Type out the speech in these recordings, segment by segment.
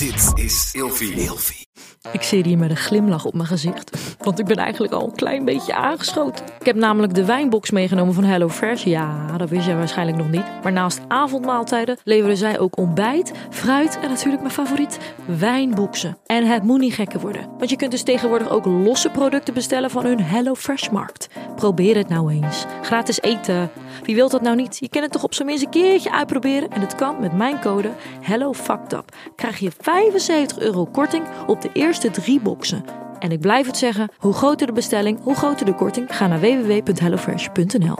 Dit is Ilfie. Ik zit hier met een glimlach op mijn gezicht, want ik ben eigenlijk al een klein beetje aangeschoten. Ik heb namelijk de wijnbox meegenomen van HelloFresh. Ja, dat wist jij waarschijnlijk nog niet. Maar naast avondmaaltijden leveren zij ook ontbijt, fruit en natuurlijk mijn favoriet, wijnboxen. En het moet niet gekker worden, want je kunt dus tegenwoordig ook losse producten bestellen van hun HelloFresh-markt. Probeer het nou eens. Gratis eten. Wie wil dat nou niet? Je kan het toch op zijn minst een keertje uitproberen en het kan met mijn code HelloFuckedUp. Krijg je 75 euro korting op de eerste drie boxen. En ik blijf het zeggen, hoe groter de bestelling, hoe groter de korting. Ga naar www.hellofresh.nl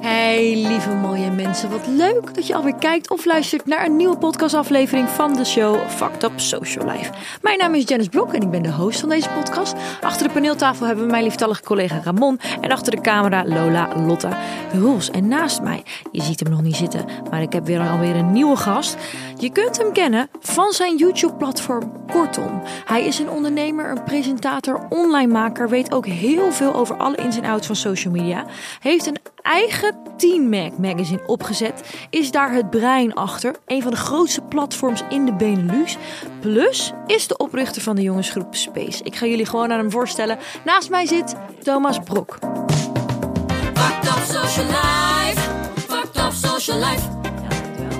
Hey lieve mooie mensen, wat leuk dat je alweer kijkt of luistert naar een nieuwe podcastaflevering van de show Fucked Up Social Life. Mijn naam is Janice Blok en ik ben de host van deze podcast. Achter de paneeltafel hebben we mijn lieftallige collega Ramon en achter de camera Lola Lotta Roels. En naast mij, je ziet hem nog niet zitten, maar ik heb weer alweer een nieuwe gast. Je kunt hem kennen van zijn YouTube-platform Kortom. Hij is een ondernemer, een presentator, online maker, weet ook heel veel over alle ins en outs van social media. Heeft een eigen Teen Mag magazine opgezet, is daar het brein achter. Een van de grootste platforms in de Benelux. Plus is de oprichter van de jongensgroep Space. Ik ga jullie gewoon aan hem voorstellen. Naast mij zit Thomas Brok. Fucked up social life. Fucked up social life.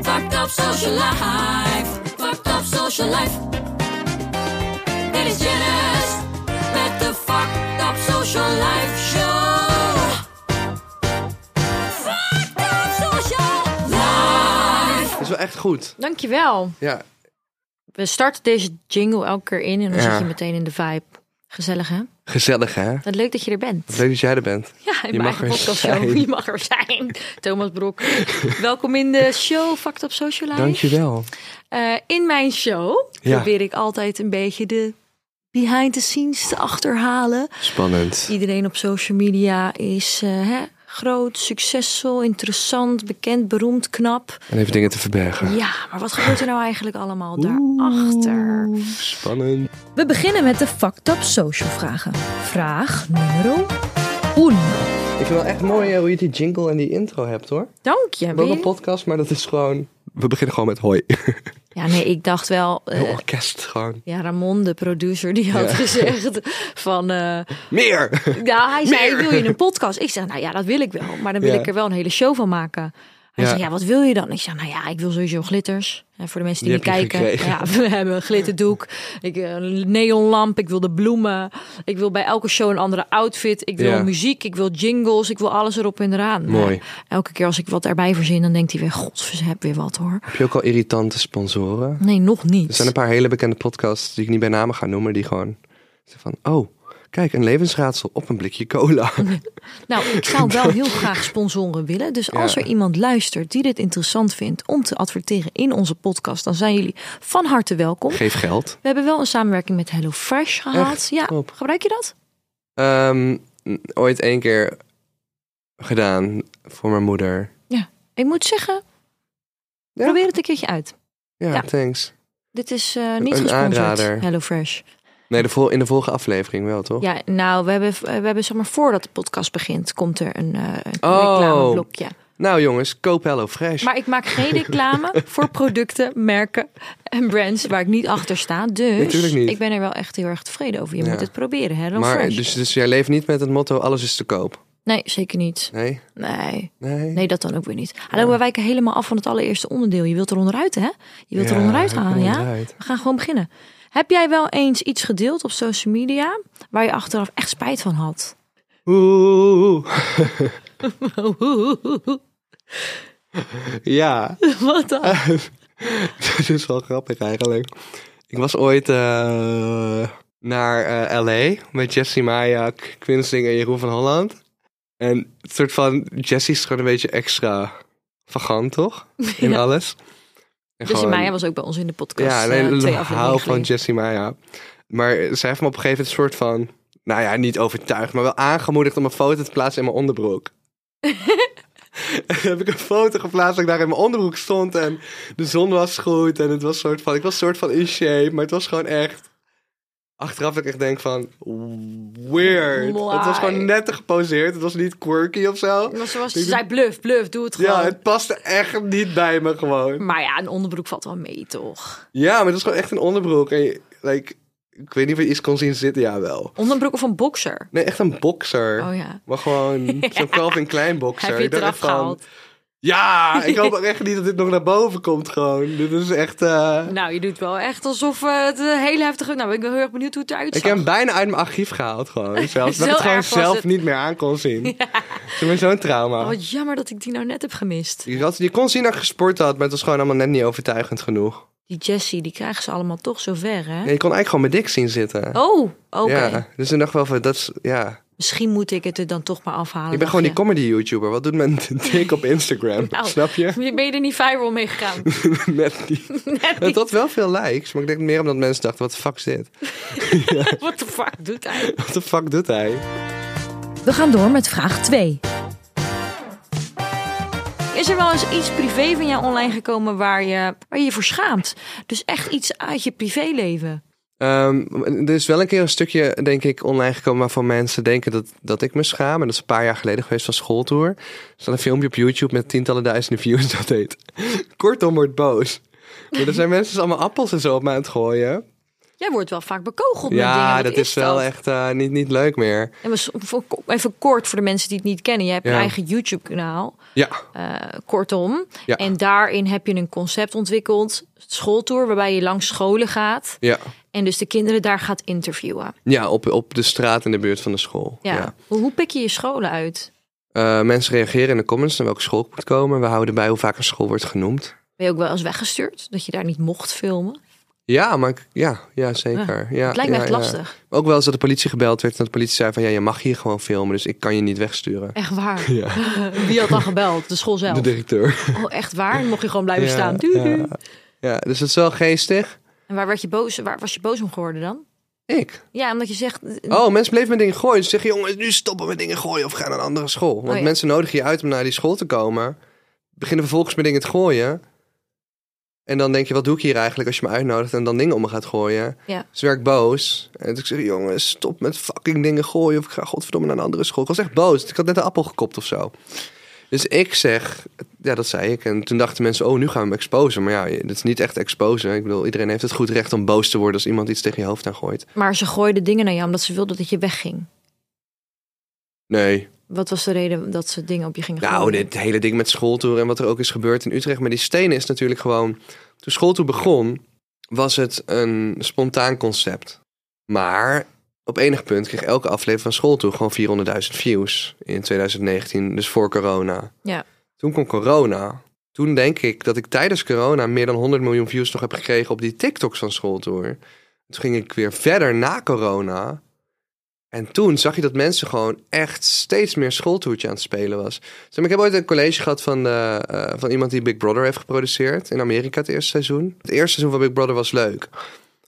Fucked up social life. Fucked up social life. Dit is Janice met de Fucked up social life show. Wel echt goed. Dankjewel. Ja, We starten deze jingle elke keer in en dan Ja. zit je meteen in de vibe. Gezellig hè? gezellig hè? Wat leuk dat je er bent. Leuk dat jij er bent. Ja, in Je mag er zijn. Je mag er zijn. Thomas Brok. Welkom in de show Fucked Up Social Life. Dankjewel. Eh, in mijn show Ja. probeer ik altijd een beetje de behind the scenes te achterhalen. Spannend. Iedereen op social media is eh, hè, groot, succesvol, interessant, bekend, beroemd, knap. En even dingen te verbergen. Ja, maar wat gebeurt er nou eigenlijk allemaal daarachter? Oeh, Spannend. We beginnen met de Fucked Up Social vragen. Vraag nummer 1. Ik vind wel echt mooi eh, hoe je die jingle en die intro hebt hoor. Dank je. We hebben ook Wil een podcast, maar dat is gewoon... We beginnen gewoon met hoi. Ja, nee, ik dacht wel... Heel orkest gewoon. ja, Ramon, de producer, die had Ja. gezegd van... eh, Meer! Ja, hij zei, Meer. wil je een podcast? Ik zeg, nou ja, dat wil ik wel. Maar dan wil Ja. ik er wel een hele show van maken. Hij Ja. zei, ja, wat wil je dan? Ik zeg, nou ja, ik wil sowieso glitters. En voor de mensen die, kijken. Ja, we hebben een glitterdoek. Ik, eh, een neonlamp. Ik wil de bloemen. Ik wil bij elke show een andere outfit. Ik wil Ja. muziek. Ik wil jingles. Ik wil alles erop en eraan. Mooi. Maar elke keer als ik wat erbij verzin, dan denkt hij weer, god, heb weer wat hoor. Heb je ook al irritante sponsoren? Nee, nog niet. Er zijn een paar hele bekende podcasts die ik niet bij namen ga noemen. Die gewoon van... Oh, kijk, een levensraadsel op een blikje cola. Nou, ik zou wel heel graag sponsoren willen. Dus als Ja. er iemand luistert die dit interessant vindt om te adverteren in onze podcast, dan zijn jullie van harte welkom. Geef geld. We hebben wel een samenwerking met HelloFresh gehad. Echt? Ja, Top. gebruik je dat? Ehm, ooit één keer gedaan voor mijn moeder. Ik moet zeggen, Ja? probeer het een keertje uit. Ja, Ja. thanks. Dit is eh, niet Een gesponsord, aanrader. HelloFresh. Nee, de vol in de volgende aflevering wel, toch? Ja, nou, we hebben, we hebben zeg maar voordat de podcast begint, komt er een, eh een Oh. reclameblokje. Nou jongens, koop Hello Fresh. Maar ik maak geen reclame voor producten, merken en brands waar ik niet achter sta. Dus Natuurlijk niet. ik ben er wel echt heel erg tevreden over. Je Ja. moet het proberen, hè? Maar dus, dus jij leeft niet met het motto alles is te koop? Nee, zeker niet. Nee? Nee, Nee? nee, dat dan ook weer niet. Hallo, we wijken helemaal af van het allereerste onderdeel. Je wilt er onderuit, hè? Je wilt er onderuit halen, ja? onderuit. We gaan gewoon beginnen. Heb jij wel eens iets gedeeld op social media waar je achteraf echt spijt van had? Oeh. ja, Wat dan? dat is wel grappig eigenlijk. Ik was ooit eh, naar eh, LA met Jessie Maya, K- Quinsling en Jeroen van Holland. En het soort van, Jessie is gewoon een beetje extra vagant, toch? In Ja. alles. Gewoon- Maya was ook bij ons in de podcast. Ja, eh, ik hou afleveringen van. Jessie Maya. Maar zij heeft me op een gegeven moment een soort van... Nou ja, niet overtuigd, maar wel aangemoedigd om een foto te plaatsen in mijn onderbroek. heb ik een foto geplaatst dat ik daar in mijn onderbroek stond en de zon was goed. En het was soort van, ik was soort van in shape, maar het was gewoon echt... achteraf dat ik echt denk van, weird. Het was gewoon net te geposeerd. Het was niet quirky of zo. Maar ze zei, bluff, bluff, doe het gewoon. Ja, het paste echt niet bij me gewoon. Maar ja, een onderbroek valt wel mee, toch? Ja, maar het was gewoon echt een onderbroek. En je- like, ik weet niet of je iets kon zien zitten. Ja, wel. Onderbroek of een boxer? Nee, echt een boxer. Oh ja. Maar gewoon zo'n Calvin Klein boxer. Heb je het eraf van? Ja, ik hoop ook echt niet dat dit nog naar boven komt gewoon. Dit is echt... eh, Nou, je doet wel echt alsof eh, het een hele heftige... Nou, ik ben heel erg benieuwd hoe het eruit Ik zag. heb hem bijna uit mijn archief gehaald gewoon. Zelfs. dat ik het gewoon zelf het. niet meer aan kon zien. Ik ben zo'n trauma. Oh, wat jammer dat ik die nou net heb gemist. Je kon zien dat ik gesport had, maar het was gewoon allemaal net niet overtuigend genoeg. Die Jessie, die krijgen ze allemaal toch zo ver, hè? Nee, je kon eigenlijk gewoon mijn dik zien zitten. Oh, oké. Ja, dus ik dacht wel van, dat is, ja. Misschien moet ik het er dan toch maar afhalen. Ik ben gewoon die je. comedy YouTuber. Wat doet men dik op Instagram? Nou, Snap je? Ben je er niet viral mee gegaan? Net niet. Net Het niet. had wel veel likes, maar ik denk meer omdat mensen dachten, wat de fuck is dit? What the fuck doet hij? Wat de fuck doet hij? We gaan door met vraag 2. Is er wel eens iets privé van jou online gekomen waar je waar je, je voor schaamt? Dus echt iets uit je privéleven. Ehm, er is wel een keer een stukje, denk ik, online gekomen waarvan mensen denken dat, dat ik me schaam. En dat is een paar jaar geleden geweest van schooltour. Er staat een filmpje op YouTube met tientallen duizenden views dat heet. Kortom wordt boos. Maar er zijn mensen dus allemaal appels en zo op mij aan het gooien. Jij wordt wel vaak bekogeld met dingen. Ja, dat is wel echt eh, niet, niet leuk meer. En even kort voor de mensen die het niet kennen. Je hebt Ja. een eigen YouTube-kanaal. Ja, eh, kortom. Ja. En daarin heb je een concept ontwikkeld. Schooltour, waarbij je langs scholen gaat. ja. En dus de kinderen daar gaat interviewen. ja op, op de straat in de buurt van de school. Ja. Ja. Hoe, pik je je scholen uit? Eh, mensen reageren in de comments naar welke school ik moet komen. We houden bij hoe vaak een school wordt genoemd. Ben je ook wel eens weggestuurd? Dat je daar niet mocht filmen? Ja, maar ik- ja, ja zeker. Ja, het lijkt me echt lastig. Ook wel eens dat de politie gebeld werd en dat de politie zei van ja, je mag hier gewoon filmen, dus ik kan je niet wegsturen. Echt waar. Ja, Wie had dan gebeld? De school zelf? de directeur. Oh, echt waar? Dan mocht je gewoon blijven staan. Doei, ja. Ja, dus het is wel geestig. En waar, werd je boos, waar was je boos om geworden dan? Ik. Ja, omdat je zegt... Oh, mensen bleven met dingen gooien. Ze zeggen, jongens, nu stoppen met dingen gooien of gaan naar een andere school. Want Oh, ja. mensen nodigen je uit om naar die school te komen. Beginnen vervolgens met dingen te gooien. En dan denk je, wat doe ik hier eigenlijk als je me uitnodigt en dan dingen om me gaat gooien. Ja. Dus werd ik boos. En toen zeg ik, jongens, stop met fucking dingen gooien of ik ga godverdomme naar een andere school. Ik was echt boos. Ik had net een appel gekopt of zo. Dus ik zeg, ja, dat zei ik. En toen dachten mensen, oh, nu gaan we hem exposen. Maar ja, dat is niet echt exposen. Ik bedoel, iedereen heeft het goed recht om boos te worden als iemand iets tegen je hoofd aan gooit. Maar ze gooiden dingen naar jou omdat ze wilden dat je wegging. Nee, Wat was de reden dat ze dingen op je gingen Nou, gooien? dit hele ding met schooltour en wat er ook is gebeurd in Utrecht. Maar die stenen is natuurlijk gewoon... Toen schooltour begon, was het een spontaan concept. Maar op enig punt kreeg elke aflevering van schooltour gewoon 400.000 views in 2019. Dus voor corona. Ja. Toen kwam corona. Toen denk ik dat ik tijdens corona meer dan 100 miljoen views nog heb gekregen op die TikToks van schooltour. Toen ging ik weer verder na corona. En toen zag je dat mensen gewoon echt steeds meer schooltoertje aan het spelen was. Ik heb ooit een college gehad van, de, eh, van iemand die Big Brother heeft geproduceerd in Amerika het eerste seizoen. Het eerste seizoen van Big Brother was leuk.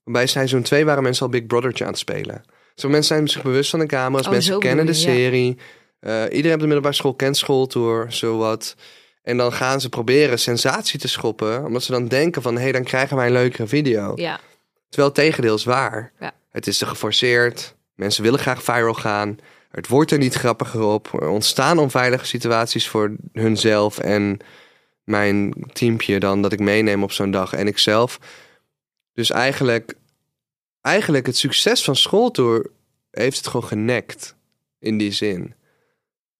Bij seizoen 2 waren mensen al Big Brothertje aan het spelen. Zo, mensen zijn zich bewust van de camera's, Oh, mensen kennen de ja. serie. Eh, iedereen op de middelbare school kent schooltour, zowat. En dan gaan ze proberen sensatie te schoppen, omdat ze dan denken van, hé, hey, dan krijgen wij een leukere video. Ja. Terwijl het tegendeel is waar. Ja. Het is te geforceerd. Mensen willen graag viral gaan. Het wordt er niet grappiger op. Er ontstaan onveilige situaties voor hunzelf en mijn teampje dan dat ik meeneem op zo'n dag en ikzelf. Dus eigenlijk, eigenlijk het succes van schooltour heeft het gewoon genekt. In die zin.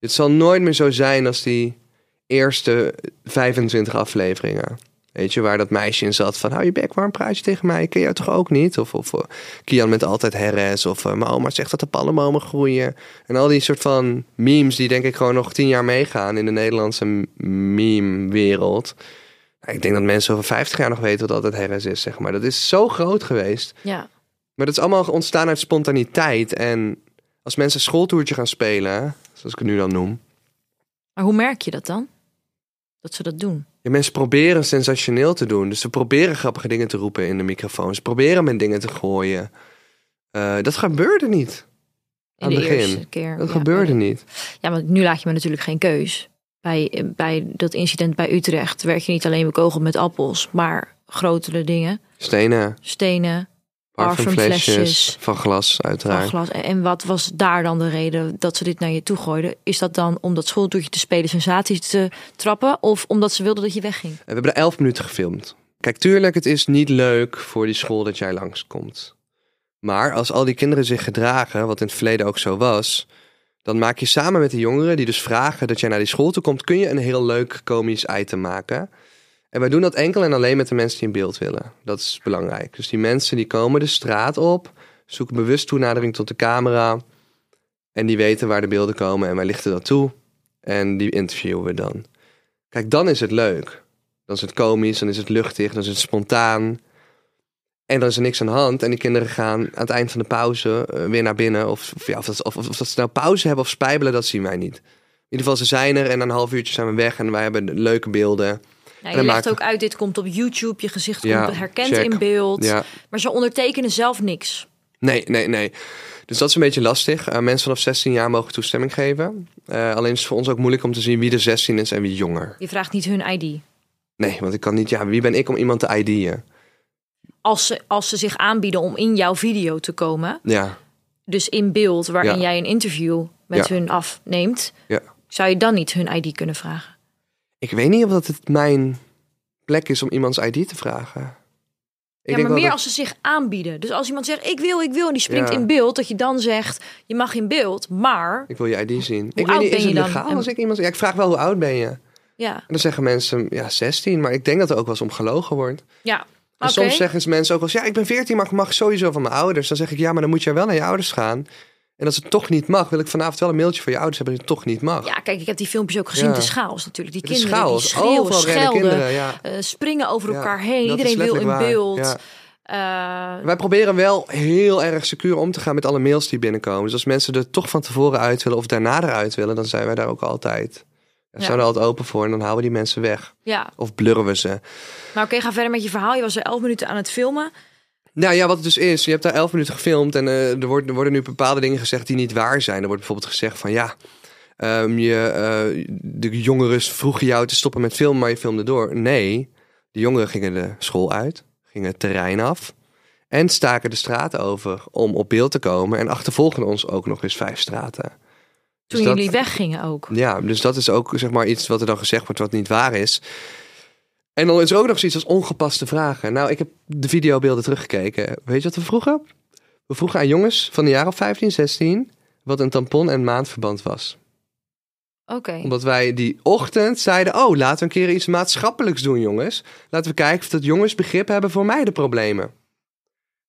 Het zal nooit meer zo zijn als die eerste 25 afleveringen. Weet je, waar dat meisje in zat van... hou je bek, waarom praat je tegen mij? Ik ken jou toch ook niet? Of, of eh, Kian met altijd herres. Of eh, mijn oma zegt dat de palmbomen groeien. En al die soort van memes die denk ik gewoon nog tien jaar meegaan... in de Nederlandse meme-wereld. Nou, Ik denk dat mensen over 50 jaar nog weten wat altijd herres is, zeg maar. Dat is zo groot geweest. ja. Maar dat is allemaal ontstaan uit spontaniteit. En als mensen een schooltoertje gaan spelen... zoals ik het nu dan noem... Maar hoe merk je dat dan? Dat ze dat doen? Ja, mensen proberen sensationeel te doen. Dus ze proberen grappige dingen te roepen in de microfoon. Ze proberen met dingen te gooien. Eh, dat gebeurde niet. In Aan de het begin. keer. Dat Ja, gebeurde niet. Ja, maar nu laat je me natuurlijk geen keus. Bij, bij dat incident bij Utrecht werd je niet alleen bekogeld met appels, maar grotere dingen. Stenen, Stenen, Parfumflesjes van glas, van uiteraard. glas. En en wat was daar dan de reden dat ze dit naar je toe gooiden? Is dat dan om dat schooltoertje te spelen sensaties te trappen? Of omdat ze wilden dat je wegging? We hebben er elf minuten gefilmd. Kijk, tuurlijk, het is niet leuk voor die school dat jij langskomt. Maar als al die kinderen zich gedragen, wat in het verleden ook zo was, dan maak je samen met de jongeren die dus vragen dat jij naar die school toe komt, kun je een heel leuk komisch item maken. En wij doen dat enkel en alleen met de mensen die in beeld willen. Dat is belangrijk. Dus die mensen die komen de straat op, zoeken bewust toenadering tot de camera. En die weten waar de beelden komen en wij lichten dat toe. En die interviewen we dan. Kijk, dan is het leuk. Dan is het komisch, dan is het luchtig, dan is het spontaan. En dan is er niks aan de hand. En die kinderen gaan aan het eind van de pauze eh, weer naar binnen. Of, of, ja, of, dat, of, of dat ze nou pauze hebben of spijbelen, dat zien wij niet. In ieder geval, ze zijn er en na een half uurtje zijn we weg. En wij hebben leuke beelden. Nou, je legt ook uit, dit komt op YouTube, je gezicht Ja, komt herkend check. in beeld. Ja. Maar ze ondertekenen zelf niks. Nee, nee, nee. Dus dat is een beetje lastig. Eh, mensen vanaf 16 jaar mogen toestemming geven. Eh, alleen is het voor ons ook moeilijk om te zien wie er 16 is en wie jonger. Je vraagt niet hun ID. Nee, want ik kan niet... Ja, wie ben ik om iemand te ID'en? Als ze, als ze zich aanbieden om in jouw video te komen, Ja, dus in beeld waarin Ja. jij een interview met hun afneemt, ja. zou je dan niet hun ID kunnen vragen? Ik weet niet of dat het mijn plek is om iemands ID te vragen. Ik ja, denk maar wel meer dat- als ze zich aanbieden. Dus als iemand zegt, ik wil, ik wil, en die springt Ja. in beeld, dat je dan zegt, je mag in beeld, maar... Ik wil je ID zien. ik weet oud niet, ben je het dan? legaal als ik iemand... Ja, ik vraag wel hoe oud ben je? Ja, En dan zeggen mensen, ja, 16. Maar ik denk dat er ook wel eens om gelogen wordt. ja. En soms zeggen mensen ook wel eens, ja, ik ben 14, maar ik mag sowieso van mijn ouders. Dan zeg ik, ja, maar dan moet je wel naar je ouders gaan. En als het toch niet mag, wil ik vanavond wel een mailtje van je ouders hebben dat het toch niet mag. Ja, kijk, ik heb die filmpjes ook gezien. Ja. Is chaos natuurlijk. Die kinderen die schreeuwen, Overal schelden, kinderen, ja. eh, springen over Ja, elkaar heen. Iedereen wil in waar, beeld. Eh, Wij proberen wel heel erg secuur om te gaan met alle mails die binnenkomen. Dus als mensen er toch van tevoren uit willen of daarna eruit willen, dan zijn wij daar ook altijd. We Ja. zijn er altijd open voor en dan houden we die mensen weg. ja, Of blurren we ze. maar oké, ga verder met je verhaal. Je was er elf minuten aan het filmen. Nou ja, wat het dus is, je hebt daar elf minuten gefilmd en eh, er, wordt, er worden nu bepaalde dingen gezegd die niet waar zijn. Er wordt bijvoorbeeld gezegd van ja, ehm, je, eh, de jongeren vroegen jou te stoppen met filmen, maar je filmde door. Nee, de jongeren gingen de school uit, gingen het terrein af en staken de straat over om op beeld te komen en achtervolgden ons ook nog eens vijf straten. Toen Dus dat- jullie weggingen ook. Ja, dus dat is ook zeg maar iets wat er dan gezegd wordt wat niet waar is. En dan is er ook nog zoiets als ongepaste vragen. Nou, ik heb de videobeelden teruggekeken. Weet je wat we vroegen? We vroegen aan jongens van de jaar of 15, 16 wat een tampon en maandverband was. Oké. Omdat wij die ochtend zeiden, oh, laten we een keer iets maatschappelijks doen, jongens. Laten we kijken of dat jongens begrip hebben voor mij de problemen.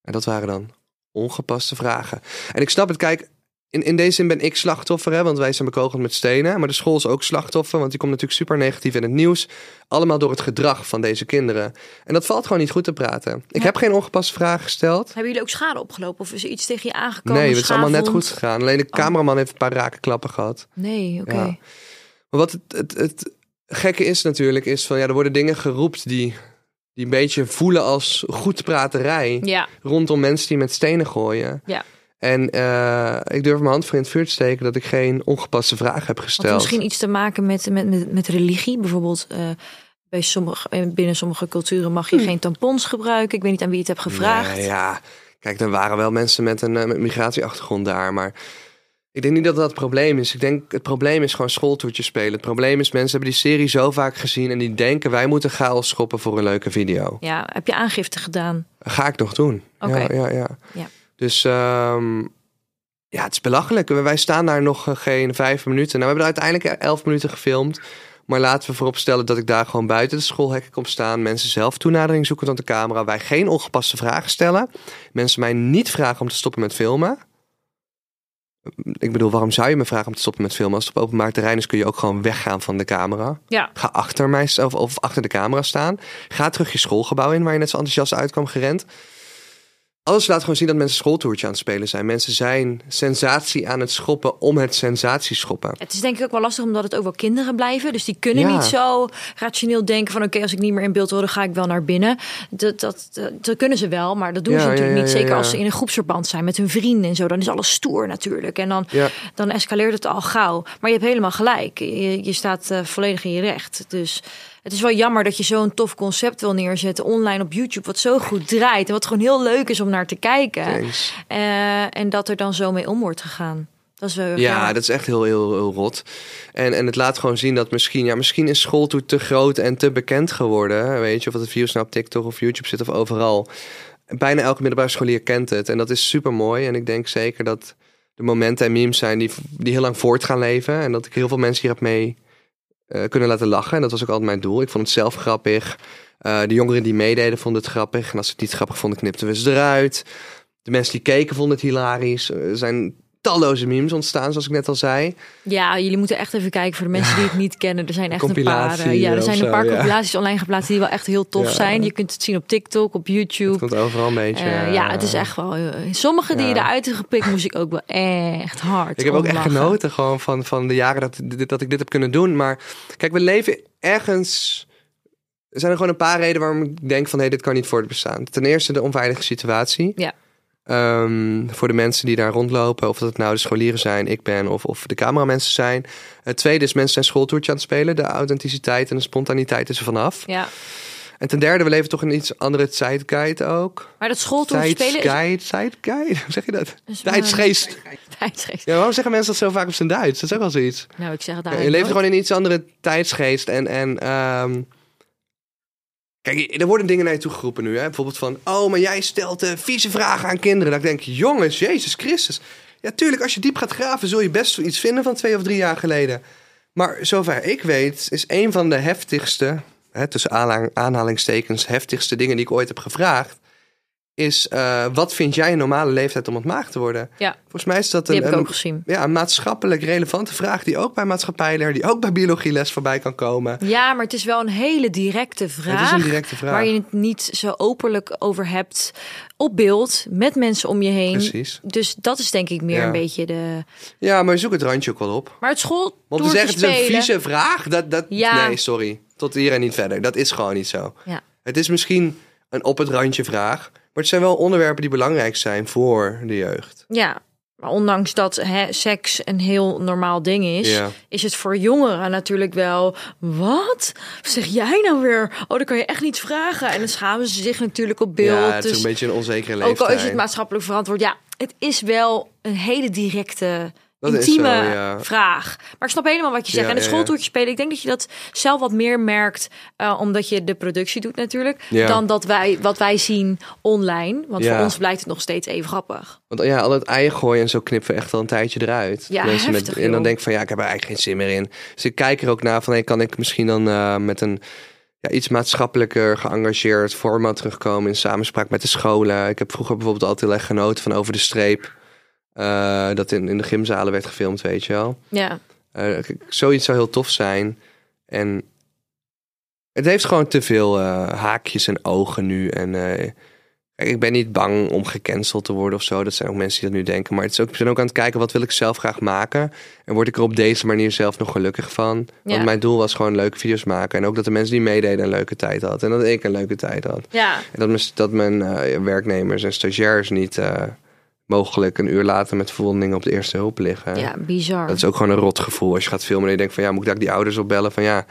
En dat waren dan ongepaste vragen. En ik snap het, kijk, in, in deze zin ben ik slachtoffer, hè, want wij zijn bekogeld met stenen. Maar de school is ook slachtoffer, want die komt natuurlijk super negatief in het nieuws. Allemaal door het gedrag van deze kinderen. En dat valt gewoon niet goed te praten. Ik Ja. heb geen ongepaste vragen gesteld. Hebben jullie ook schade opgelopen? Of is er iets tegen je aangekomen? Nee, het is allemaal net goed gegaan. Alleen de cameraman heeft een paar rake klappen gehad. Nee, oké. Ja. Maar wat het, het, het gekke is natuurlijk, is van ja, er worden dingen geroept die, die een beetje voelen als goedpraterij. Ja, Rondom mensen die met stenen gooien. ja. En eh, ik durf mijn hand voor in het vuur te steken dat ik geen ongepaste vraag heb Had gesteld. misschien iets te maken met, met, met, met religie. Bijvoorbeeld eh, bij sommige, eh, binnen sommige culturen mag je geen tampons gebruiken. Ik weet niet aan wie je het hebt gevraagd. Hm. Nee, ja, kijk, er waren wel mensen met een met migratieachtergrond daar, maar ik denk niet dat dat het probleem is. Ik denk het probleem is gewoon schooltoertjes spelen. Het probleem is mensen hebben die serie zo vaak gezien en die denken wij moeten chaos schoppen voor een leuke video. Ja, heb je aangifte gedaan? Ga ik nog doen. Oké. Ja, ja, ja. Ja. Dus ehm, ja, het is belachelijk. Wij staan daar nog eh, geen vijf minuten. Nou, we hebben er uiteindelijk elf minuten gefilmd. Maar laten we vooropstellen dat ik daar gewoon buiten de schoolhekken kom staan. Mensen zelf toenadering zoeken tot de camera. Wij geen ongepaste vragen stellen. Mensen mij niet vragen om te stoppen met filmen. Ik bedoel, waarom zou je me vragen om te stoppen met filmen? Als het op openbaar terrein is, kun je ook gewoon weggaan van de camera. Ja. Ga achter mij of, of achter de camera staan. Ga terug je schoolgebouw in waar je net zo enthousiast uitkwam gerend. Alles laat gewoon zien dat mensen schooltoertje aan het spelen zijn. Mensen zijn sensatie aan het schoppen om het sensatieschoppen. Het is denk ik ook wel lastig omdat het ook wel kinderen blijven. Dus die kunnen Ja. niet zo rationeel denken van... oké, als ik niet meer in beeld wil, dan ga ik wel naar binnen. Dat, dat, dat, dat kunnen ze wel, maar dat doen Ja, ze natuurlijk ja, niet. Zeker als ze in een groepsverband zijn met hun vrienden en zo. Dan is alles stoer natuurlijk. En dan, dan escaleert het al gauw. Maar je hebt helemaal gelijk. Je, je staat eh, volledig in je recht. Dus Het is wel jammer dat je zo'n tof concept wil neerzetten online op YouTube, wat zo goed draait en wat gewoon heel leuk is om naar te kijken. Eh, en dat er dan zo mee om wordt gegaan. Dat is wel Ja, jammer. dat is echt heel, heel, heel rot. En, en het laat gewoon zien dat misschien, ja, misschien is schooltoet te groot en te bekend geworden. Weet je, of dat het views nou op TikTok of YouTube zit of overal. Bijna elke middelbare scholier kent het. En dat is super mooi. En ik denk zeker dat de momenten en memes zijn die, die heel lang voort gaan leven. En dat ik heel veel mensen hier heb mee eh, kunnen laten lachen. En dat was ook altijd mijn doel. Ik vond het zelf grappig. Eh, de jongeren die meededen vonden het grappig. En als ze het niet grappig vonden, knipten we ze eruit. De mensen die keken vonden het hilarisch. Er zijn talloze memes ontstaan, zoals ik net al zei. Ja, jullie moeten echt even kijken voor de mensen die het niet kennen. Er zijn echt een paar. Eh, Ja, er zijn een paar ja. compilaties online geplaatst die wel echt heel tof Ja. zijn. Je kunt het zien op TikTok, op Het YouTube. komt overal een beetje. Eh, ja, het is echt wel. eh, sommige die je eruit hebt gepikt, moest ik ook wel echt hard. Ik heb ook echt lachen. genoten gewoon van, van de jaren dat, dat ik dit heb kunnen doen. Maar kijk, we leven ergens... Er zijn er gewoon een paar redenen waarom ik denk van... hé, dit kan niet voortbestaan. Ten eerste de onveilige situatie. Ja. Ehm, voor de mensen die daar rondlopen. Of dat het nou de scholieren zijn, ik ben... of, of de cameramensen zijn. Het tweede is mensen zijn schooltoertje aan het spelen. De authenticiteit en de spontaniteit is er vanaf. Ja, En ten derde, we leven toch in iets andere tijdguide ook. maar dat schooltoer spelen is Tijdguide, tijdguide, hoe zeg je dat? maar- Tijdsgeest. tijdsgeest. Ja, waarom zeggen mensen dat zo vaak op zijn Duits? Dat is ook wel zoiets. Nou, ik zeg het Ja, eigenlijk je leeft gewoon in iets andere tijdsgeest. En, en ehm, kijk, er worden dingen naar je toe geroepen nu. Hè? Bijvoorbeeld van, oh, maar jij stelt eh, vieze vragen aan kinderen. Dat ik denk, jongens, Jezus Christus. Ja, tuurlijk, als je diep gaat graven, zul je best iets vinden van twee of drie jaar geleden. Maar zover ik weet, is een van de heftigste, hè, tussen aanhalingstekens, heftigste dingen die ik ooit heb gevraagd. Is, eh, wat vind jij een normale leeftijd om ontmaagd te worden? Ja, Volgens mij is dat een, ja, een maatschappelijk relevante vraag die ook bij maatschappijleer, die ook bij biologieles voorbij kan komen. Ja, maar het is wel een hele directe vraag. Het is een directe vraag. Waar je het niet zo openlijk over hebt op beeld met mensen om je heen. Precies. Dus dat is denk ik meer Ja. een beetje de. Ja, maar zoek het randje ook wel op. Maar het school. Want we zeggen het is een vieze vraag. Dat, dat, Ja. Nee, sorry. Tot hier en niet verder. Dat is gewoon niet zo. Ja. Het is misschien een op het randje vraag. Maar het zijn wel onderwerpen die belangrijk zijn voor de jeugd. Ja, maar ondanks dat hè, seks een heel normaal ding is, Ja. is het voor jongeren natuurlijk wel. Wat zeg jij nou weer? Oh, dan kan je echt niet vragen. En dan schamen ze zich natuurlijk op beeld. ja, het is dus een beetje een onzekere ook leeftijd. al is het maatschappelijk verantwoord, ja, het is wel een hele directe. Dat Intieme zo, ja. vraag. Maar ik snap helemaal wat je zegt. Ja, en ja. schooltoertje spelen, ik denk dat je dat zelf wat meer merkt, eh, omdat je de productie doet natuurlijk, dan dat wij wat wij zien online. Want voor ons blijkt het nog steeds even grappig. Want ja, al het eieren gooien en zo knippen we echt al een tijdje eruit. Ja, Mensen heftig, en dan denk ik van ja, ik heb er eigenlijk geen zin meer in. Dus ik kijk er ook naar van hey, kan ik misschien dan eh, met een ja, iets maatschappelijker geëngageerd format terugkomen in samenspraak met de scholen. Ik heb vroeger bijvoorbeeld altijd heel erg genoten van Over de Streep. Eh, dat in, in de gymzalen werd gefilmd, weet je wel. Ja. Eh, zoiets zou heel tof zijn. En het heeft gewoon te veel eh, haakjes en ogen nu. En kijk, ik ben niet bang om gecanceld te worden of zo. Dat zijn ook mensen die dat nu denken. Maar het is ook, ik ben ook aan het kijken, wat wil ik zelf graag maken? En word ik er op deze manier zelf nog gelukkig van? Want Ja. mijn doel was gewoon leuke video's maken. En ook dat de mensen die meededen een leuke tijd hadden. En dat ik een leuke tijd had. Ja. En dat mijn, dat mijn werknemers en stagiairs niet mogelijk een uur later met verwondingen op de eerste hulp liggen. ja, bizar. Dat is ook gewoon een rot gevoel als je gaat filmen en je denkt van ja, moet ik daar die ouders opbellen van ja,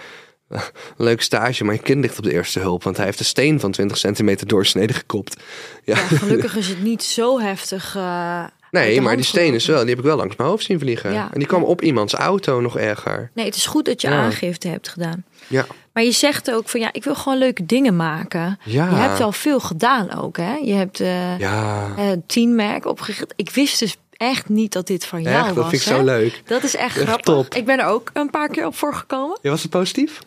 leuk stage, maar je kind ligt op de eerste hulp, want hij heeft een steen van 20 centimeter doorsneden gekopt. Ja. Ja, gelukkig is het niet zo heftig. eh, Nee, maar die steen is wel, die heb ik wel langs mijn hoofd zien vliegen. Ja. En die kwam op iemands auto nog erger. Nee, het is goed dat je Ja. aangifte hebt gedaan. Ja. Maar je zegt ook van ja, ik wil gewoon leuke dingen maken. Ja. Je hebt wel veel gedaan ook, hè? Je hebt eh Ja, Teen Mac opgericht. Ik wist dus echt niet dat dit van jou echt, dat was. vind ik hè? zo leuk. Dat is echt, Echt grappig. top. Ik ben er ook een paar keer op voorgekomen. Ja, was het positief?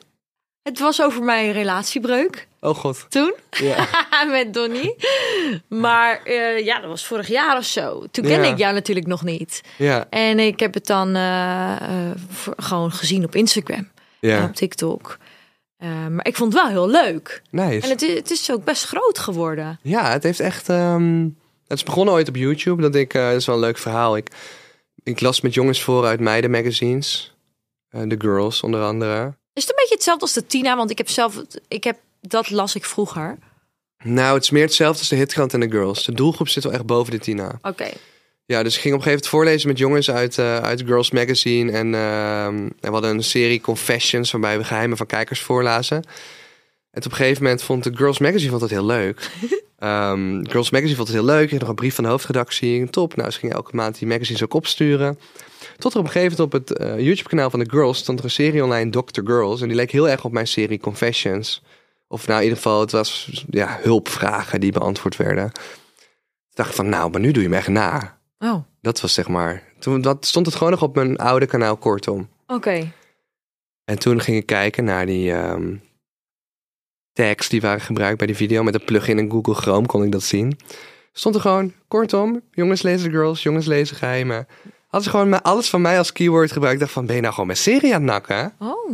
Het was over mijn relatiebreuk Oh god. toen Ja. met Donnie. Maar eh, ja, dat was vorig jaar of zo. Toen kende Ja. ik jou natuurlijk nog niet. Ja, En ik heb het dan eh, eh, gewoon gezien op Instagram en ja. op TikTok. Maar ik vond het wel heel leuk. Nice. En het is, het is ook best groot geworden. Ja, het heeft echt. ehm, het is begonnen ooit op YouTube. Dat ik, dat is wel een leuk verhaal. Ik, ik las met jongens voor uit meidenmagazines. Eh The Girls onder andere. Is het een beetje hetzelfde als de Tina? Want ik heb zelf, ik heb, dat las ik vroeger. Nou, het is meer hetzelfde als de Hitkrant en de Girls. De doelgroep zit wel echt boven de Tina. Oké. Ja, dus ik ging op een gegeven moment voorlezen met jongens uit, eh, uit Girls Magazine. En, ehm, en we hadden een serie Confessions waarbij we geheimen van kijkers voorlazen. En op een gegeven moment vond de Girls Magazine vond dat heel leuk. Ehm, Girls Magazine vond het heel leuk. Ik had nog een brief van de hoofdredactie. Top. Nou, ze gingen elke maand die magazines ook opsturen. Tot er op een gegeven moment op het eh, YouTube-kanaal van de Girls stond er een serie online, Dr. Girls. En die leek heel erg op mijn serie Confessions. Of nou, in ieder geval, het was ja, hulpvragen die beantwoord werden. Toen dacht ik van, nou, maar nu doe je me echt na. Oh, Dat was zeg maar. Toen dat stond het gewoon nog op mijn oude kanaal kortom. oké. En toen ging ik kijken naar die ehm, tags die waren gebruikt bij die video. Met een plugin in Google Chrome kon ik dat zien. Stond er gewoon, kortom, jongens lezen girls, jongens lezen geheimen. Hadden ze gewoon alles van mij als keyword gebruikt. Ik dacht van, ben je nou gewoon mijn serie aan het nakken? Oh,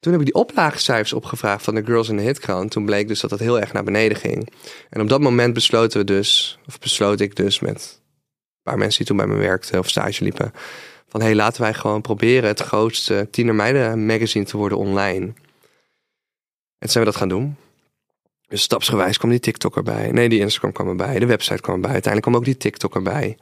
Toen heb ik die oplagecijfers opgevraagd van de Girls in de Hitkrant. Toen bleek dus dat dat heel erg naar beneden ging. En op dat moment besloten we dus, of besloot ik dus met een paar mensen die toen bij me werkten of stage liepen. Van hé, hey, laten wij gewoon proberen het grootste tienermeiden magazine te worden online. En toen zijn we dat gaan doen. Dus stapsgewijs kwam die TikTok erbij. Nee, die Instagram kwam erbij. De website kwam erbij. Uiteindelijk kwam ook die TikTok erbij.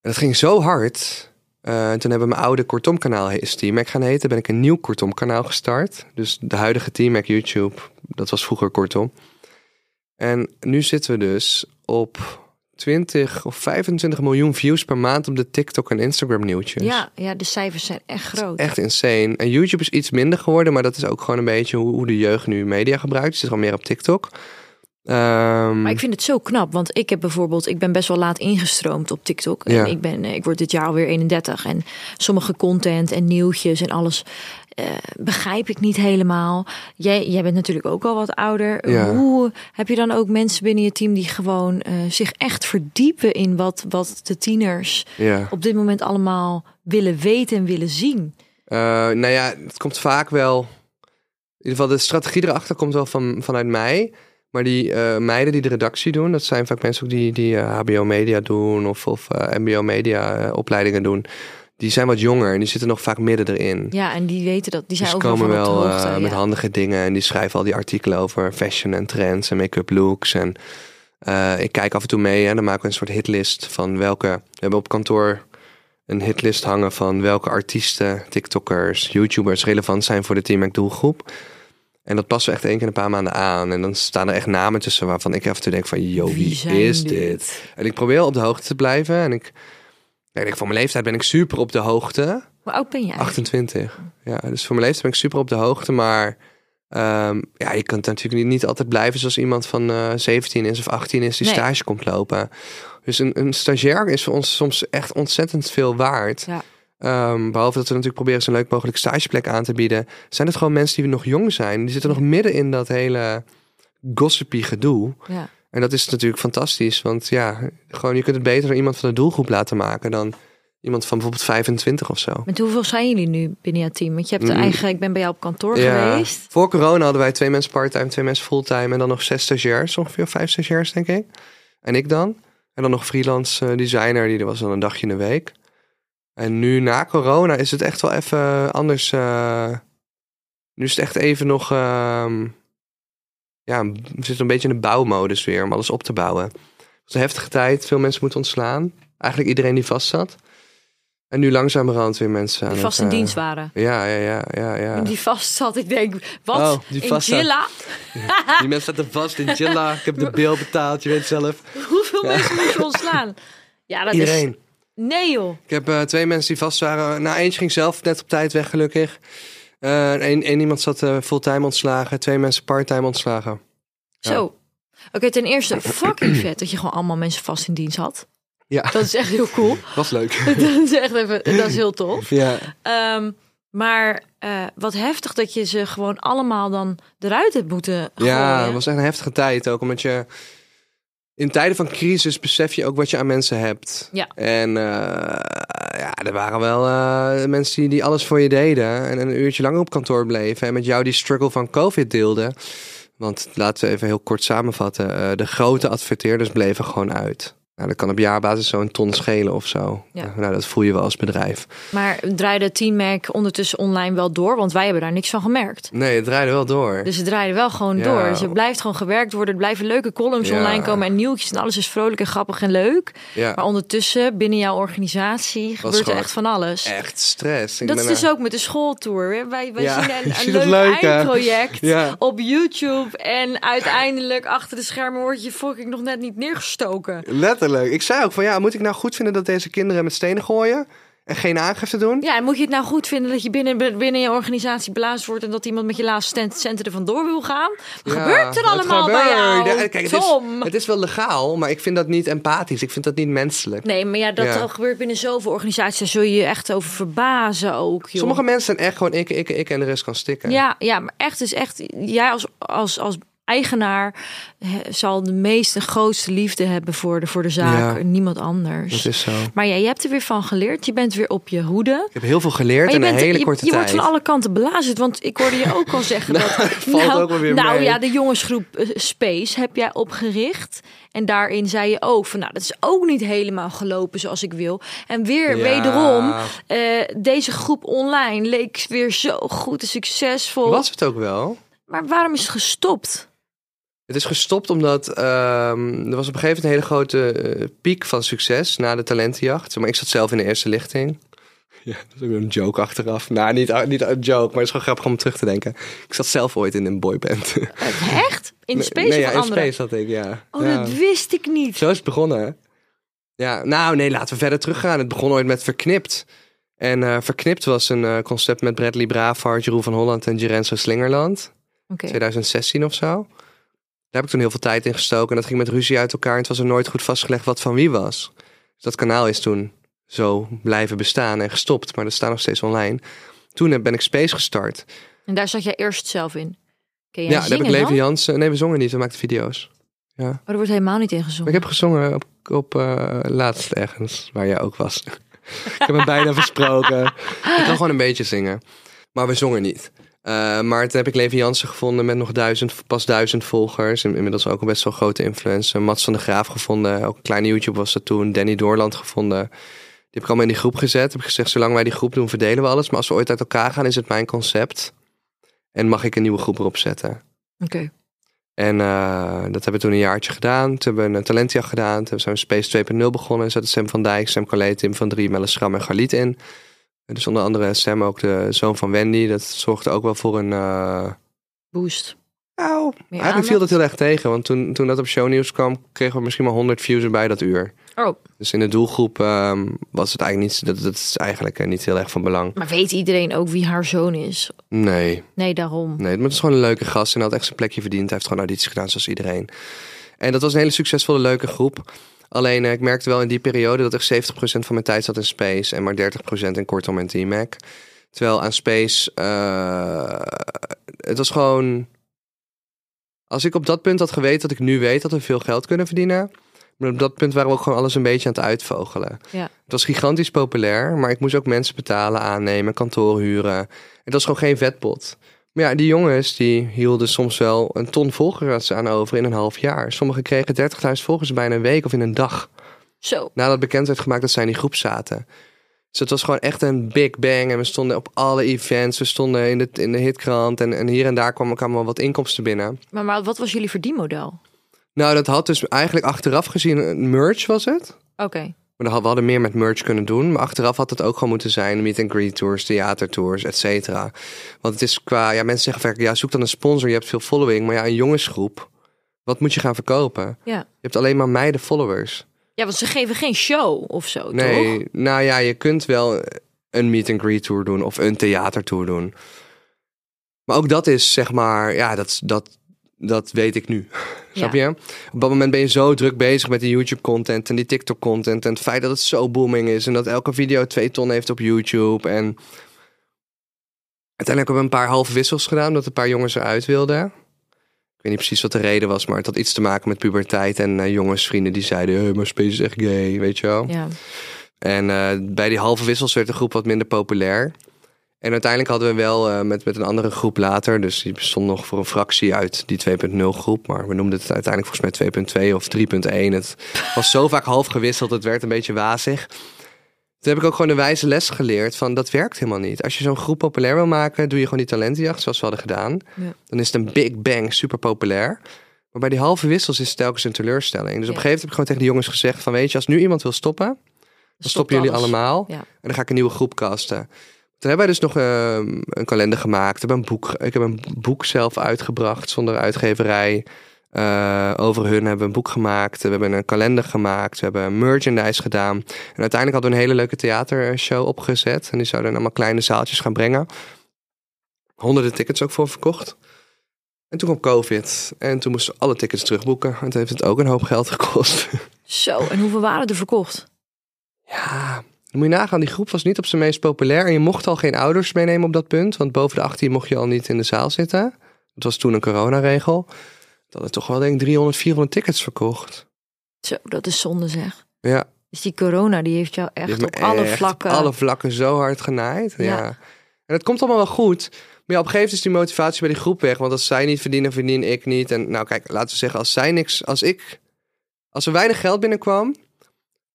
En dat ging zo hard. Eh, en toen hebben we mijn oude kortomkanaal is Teamac gaan heten. Ben ik een nieuw kortomkanaal gestart. Dus de huidige Teamac YouTube, dat was vroeger kortom. En nu zitten we dus op 20 of 25 miljoen views per maand op de TikTok en Instagram nieuwtjes. ja, ja, de cijfers zijn echt groot. Echt insane. En YouTube is iets minder geworden, maar dat is ook gewoon een beetje hoe, hoe de jeugd nu media gebruikt. Ze zit al meer op TikTok. Ehm, Maar ik vind het zo knap, want ik heb bijvoorbeeld, ik ben best wel laat ingestroomd op TikTok. Ja. En ik ben, eh, ik word dit jaar alweer 31 en sommige content en nieuwtjes en alles eh, begrijp ik niet helemaal. Jij, jij bent natuurlijk ook al wat ouder. Ja. Hoe heb je dan ook mensen binnen je team die gewoon eh, zich echt verdiepen in wat, wat de tieners ja. op dit moment allemaal willen weten en willen zien? Eh, nou ja, het komt vaak wel. In ieder geval, de strategie erachter komt wel van, vanuit mij. Maar die eh, meiden die de redactie doen, dat zijn vaak mensen ook die, die eh, HBO Media doen of, of eh, MBO Media eh, opleidingen doen. Die zijn wat jonger en die zitten nog vaak midden erin. Ja, en die weten dat, die zijn Dus ook komen wel hoogte. eh, met handige dingen en die schrijven al die artikelen over fashion en trends en make-up looks. En eh, ik kijk af en toe mee en dan maken we een soort hitlist van welke. We hebben op kantoor een hitlist hangen van welke artiesten, TikTokkers, YouTubers relevant zijn voor de Team Mac doelgroep. En dat passen we echt één keer een paar maanden aan. En dan staan er echt namen tussen waarvan ik af en toe denk van, yo, wie, is dit? dit? En ik probeer op de hoogte te blijven. En ik, ja, ik denk, voor mijn leeftijd ben ik super op de hoogte. Hoe oud ben jij? 28. Ja, dus voor mijn leeftijd ben ik super op de hoogte. Maar ehm, ja, je kunt natuurlijk niet, niet altijd blijven zoals iemand van eh 17 is of 18 is die Nee. stage komt lopen. Dus een, een stagiair is voor ons soms echt ontzettend veel waard. Ja. Ehm, behalve dat we natuurlijk proberen zo'n leuk mogelijk stageplek aan te bieden. Zijn het gewoon mensen die nog jong zijn. Die zitten nog midden in dat hele gossipy gedoe. Ja. En dat is natuurlijk fantastisch. Want ja, gewoon, je kunt het beter iemand van de doelgroep laten maken dan iemand van bijvoorbeeld 25 of zo. Met hoeveel zijn jullie nu binnen jouw team? Want je hebt de Mm. eigen, ik ben bij jou op kantoor geweest. Voor corona hadden wij twee mensen parttime, twee mensen fulltime en dan nog zes stagiairs, ongeveer vijf stagiairs denk ik. En ik dan. En dan nog freelance eh, designer, die er was dan een dagje in de week. En nu na corona is het echt wel even anders. eh, nu is het echt even nog. ehm, ja, we zitten een beetje in de bouwmodus weer om alles op te bouwen. Het was een heftige tijd, veel mensen moeten ontslaan. Eigenlijk iedereen die vast zat. En nu langzamerhand weer mensen aan Die vast het, in eh, dienst waren. Ja, ja, ja, ja, ja. En die vast zat, ik denk, wat? Oh, die in vast zat. Gilla? Die mensen zaten vast in Jilla. Ik heb de bil betaald, je weet zelf. Hoeveel mensen moet je ontslaan? Ja, dat Iedereen. is... Nee joh. Ik heb eh, twee mensen die vast waren. Nou, eentje ging zelf net op tijd weg, gelukkig. Eh Eén één iemand zat eh, fulltime ontslagen. Twee mensen parttime ontslagen. Ja. Zo. Oké, ten eerste fucking vet dat je gewoon allemaal mensen vast in dienst had. Ja, Dat is echt heel cool. was leuk. dat is echt even, dat is heel tof. ja. Ehm, maar eh, wat heftig dat je ze gewoon allemaal dan eruit hebt moeten gooien. ja, het was echt een heftige tijd ook. Omdat je... In tijden van crisis besef je ook wat je aan mensen hebt. Ja. En eh, ja, er waren wel eh, mensen die, die alles voor je deden. En een uurtje langer op kantoor bleven. En met jou die struggle van COVID deelden. Want laten we even heel kort samenvatten. eh, de grote adverteerders bleven gewoon uit. Nou, dat kan op jaarbasis zo'n ton schelen of zo. Ja. Nou, dat voel je wel als bedrijf. Maar draaide Team Mac ondertussen online wel door? Want wij hebben daar niks van gemerkt. Nee, het draaide wel door. Dus het draaide wel gewoon Ja. door. Dus er blijft gewoon gewerkt worden. Er blijven leuke columns Ja. online komen en nieuwtjes. En alles is vrolijk en grappig en leuk. ja, Maar ondertussen, binnen jouw organisatie, gebeurt er echt van alles. echt stress. Ik Dat is dus ook met de schooltour. Wij, wij zien een, een leuk, leuk, eindproject op YouTube. En uiteindelijk achter de schermen word je fucking nog net niet neergestoken. Letterlijk. Ik zei ook van ja, moet ik nou goed vinden dat deze kinderen met stenen gooien en geen aangifte doen? Ja, en moet je het nou goed vinden dat je binnen, binnen je organisatie blaast wordt... en dat iemand met je laatste cent- centen er vandoor wil gaan? Wat Ja, gebeurt er allemaal bij gebeurt? jou, Ja, kijk, het, is, het is wel legaal, maar ik vind dat niet empathisch. Ik vind dat niet menselijk. Nee, maar ja, dat Ja. gebeurt binnen zoveel organisaties. Daar zul je je echt over verbazen ook, joh. Sommige mensen zijn echt gewoon ik, ik, ik en de rest kan stikken. Ja, ja, maar echt is echt. Jij als, als, als eigenaar zal de meeste grootste liefde hebben voor de, voor de zaak. Ja. en Niemand anders. Dat is zo. Maar ja, je hebt er weer van geleerd. Je bent weer op je hoede. Ik heb heel veel geleerd Maar je, in een hele je, korte je tijd. wordt van alle kanten belazerd. Want ik hoorde je ook al zeggen dat... valt ook wel weer nou mee. ja, de jongensgroep eh, Space heb jij opgericht. En daarin zei je ook van... Nou, dat is ook niet helemaal gelopen zoals ik wil. En weer, Ja. wederom... eh, deze groep online leek weer zo goed en succesvol. Was het ook wel? Maar waarom is het gestopt? Het is gestopt omdat ehm, er was op een gegeven moment een hele grote eh, piek van succes na de talentenjacht. Maar ik zat zelf in de eerste lichting. Ja, dat is ook een joke achteraf. Nou, niet, niet een joke, maar het is gewoon grappig om terug te denken. Ik zat zelf ooit in een boyband. Echt? In de space nee, ja, in andere? Space zat ik, ja. Oh, ja. dat wist ik niet. Zo is het begonnen. hè? Ja, nou nee, laten we verder teruggaan. Het begon ooit met Verknipt. En eh, Verknipt was een eh, concept met Bradley Bravaert, Jeroen van Holland en Gerenzo Slingerland. Oké. 2016 of zo. Daar heb ik toen heel veel tijd in gestoken. En dat ging met ruzie uit elkaar. En het was er nooit goed vastgelegd wat van wie was. Dus dat kanaal is toen zo blijven bestaan en gestopt. Maar dat staat nog steeds online. Toen heb- ben ik Space gestart. En daar zat jij eerst zelf in. Ken jij ja, daar heb ik Leven? Jansen. Nee, we zongen niet. We maakten video's. Ja. Maar er wordt helemaal niet in Maar gezongen. ik heb gezongen op, op eh, laatst ergens, waar jij ook was. ik heb hem bijna versproken. Ik kan gewoon een beetje zingen. Maar we zongen niet. Eh, maar toen heb ik Levi Jansen gevonden met nog duizend, pas duizend volgers. In- Inmiddels ook een best wel grote influencer. Mats van de Graaf gevonden. Ook een kleine YouTube was dat toen. Danny Doorland gevonden. Die heb ik allemaal in die groep gezet. Heb ik gezegd, zolang wij die groep doen, verdelen we alles. Maar als we ooit uit elkaar gaan, is het mijn concept. En mag ik een nieuwe groep erop zetten. Oké. En eh, dat hebben we toen een jaartje gedaan. Toen hebben we een talentjacht gedaan. Toen zijn we Space 2.0 begonnen. Er zaten Sam van Dijk, Sam Collet, Tim van Drie, Melle Schram en Galit in. Dus onder andere Sam ook de zoon van Wendy. Dat zorgde ook wel voor een... eh, Boost. Nou, eigenlijk viel dat heel erg tegen. Want toen, toen dat op shownieuws kwam, kregen we misschien maar 100 views erbij dat uur. Oh, Dus in de doelgroep ehm, was het eigenlijk niet... Dat, dat is eigenlijk eh, niet heel erg van belang. maar weet iedereen ook wie haar zoon is? Nee, Nee, daarom. Nee, maar het is gewoon een leuke gast en hij had echt zijn plekje verdiend. Hij heeft gewoon audities gedaan zoals iedereen. En dat was een hele succesvolle, leuke groep. Alleen eh, ik merkte wel in die periode dat er 70% van mijn tijd zat in Space en maar 30% in kortom en T-Mac. Terwijl aan Space, eh, het was gewoon... Als ik op dat punt had geweten dat ik nu weet dat we veel geld kunnen verdienen... Maar op dat punt waren we ook gewoon alles een beetje aan het uitvogelen. Ja. Het was gigantisch populair, maar ik moest ook mensen betalen, aannemen, kantoor huren. Het was gewoon geen vetpot. Maar ja, die jongens die hielden soms wel een ton volgers aan over in een half jaar. Sommigen kregen 30.000 volgers bijna een week of in een dag. Zo. Nadat bekend werd gemaakt dat zij in die groep zaten. Dus het was gewoon echt een big bang. En we stonden op alle events. We stonden in de, in de hitkrant. En, en hier en daar kwamen, kwamen wel wat inkomsten binnen. Maar, maar wat was jullie verdienmodel? Nou, dat had dus eigenlijk achteraf gezien een merch was het. Oké. Maar dan hadden we hadden meer met merch kunnen doen. Maar achteraf had het ook gewoon moeten zijn. Meet and greet tours, theatertours, et cetera. Want het is qua... Ja, mensen zeggen vaak, ja, zoek dan een sponsor. Je hebt veel following. Maar ja, een jongensgroep. Wat moet je gaan verkopen? Ja. Je hebt alleen maar meiden followers. Ja, want ze geven geen show of zo, toch? Nee, nou ja, je kunt wel een meet and greet tour doen. Of een theatertour doen. Maar ook dat is, zeg maar... Ja, dat, dat, dat weet ik nu. Snap je? Op dat moment ben je zo druk bezig met die YouTube-content en die TikTok-content. En het feit dat het zo booming is en dat elke video twee ton heeft op YouTube. En uiteindelijk hebben we een paar halve wissels gedaan, omdat een paar jongens eruit wilden. Ik weet niet precies wat de reden was, maar het had iets te maken met puberteit. En eh, jongensvrienden die zeiden, hey, maar Space is echt gay, weet je wel. Ja. En eh, bij die halve wissels werd de groep wat minder populair. En uiteindelijk hadden we wel eh, met, met een andere groep later, dus die bestond nog voor een fractie uit die 2.0 groep, maar we noemden het uiteindelijk volgens mij 2.2 of 3.1. Het was zo vaak half gewisseld, het werd een beetje wazig. Toen heb ik ook gewoon de wijze les geleerd van dat werkt helemaal niet. Als je zo'n groep populair wil maken, doe je gewoon die talentenjacht zoals we hadden gedaan. Ja. Dan is het een big bang, super populair. Maar bij die halve wissels is het telkens een teleurstelling. Dus op een gegeven moment heb ik gewoon tegen de jongens gezegd van weet je, als nu iemand wil stoppen, dan stoppen jullie allemaal. Ja. En dan ga ik een nieuwe groep casten. Toen hebben wij dus nog eh, een kalender gemaakt. Ik heb een boek, ik heb een boek zelf uitgebracht zonder uitgeverij. Eh, over hun hebben we een boek gemaakt. We hebben een kalender gemaakt. We hebben merchandise gedaan. En uiteindelijk hadden we een hele leuke theatershow opgezet. En die zouden allemaal kleine zaaltjes gaan brengen. Honderden tickets ook voor verkocht. En toen kwam COVID. En toen moesten alle tickets terugboeken. En toen heeft het ook een hoop geld gekost. Zo, en hoeveel waren er verkocht? Ja, dan moet je nagaan, die groep was niet op zijn meest populair. En je mocht al geen ouders meenemen op dat punt. Want boven de 18 mocht je al niet in de zaal zitten. Dat was toen een coronaregel. Dat hadden toch wel denk ik 300, 400 tickets verkocht. Zo, dat is zonde zeg. Ja, Dus die corona, die heeft jou echt heeft op alle echt vlakken... op alle vlakken zo hard genaaid. Ja. Ja. En het komt allemaal wel goed. Maar ja, op een gegeven moment is die motivatie bij die groep weg. Want als zij niet verdienen, verdien ik niet. En nou kijk, laten we zeggen, als zij niks, als ik, als er weinig geld binnenkwam,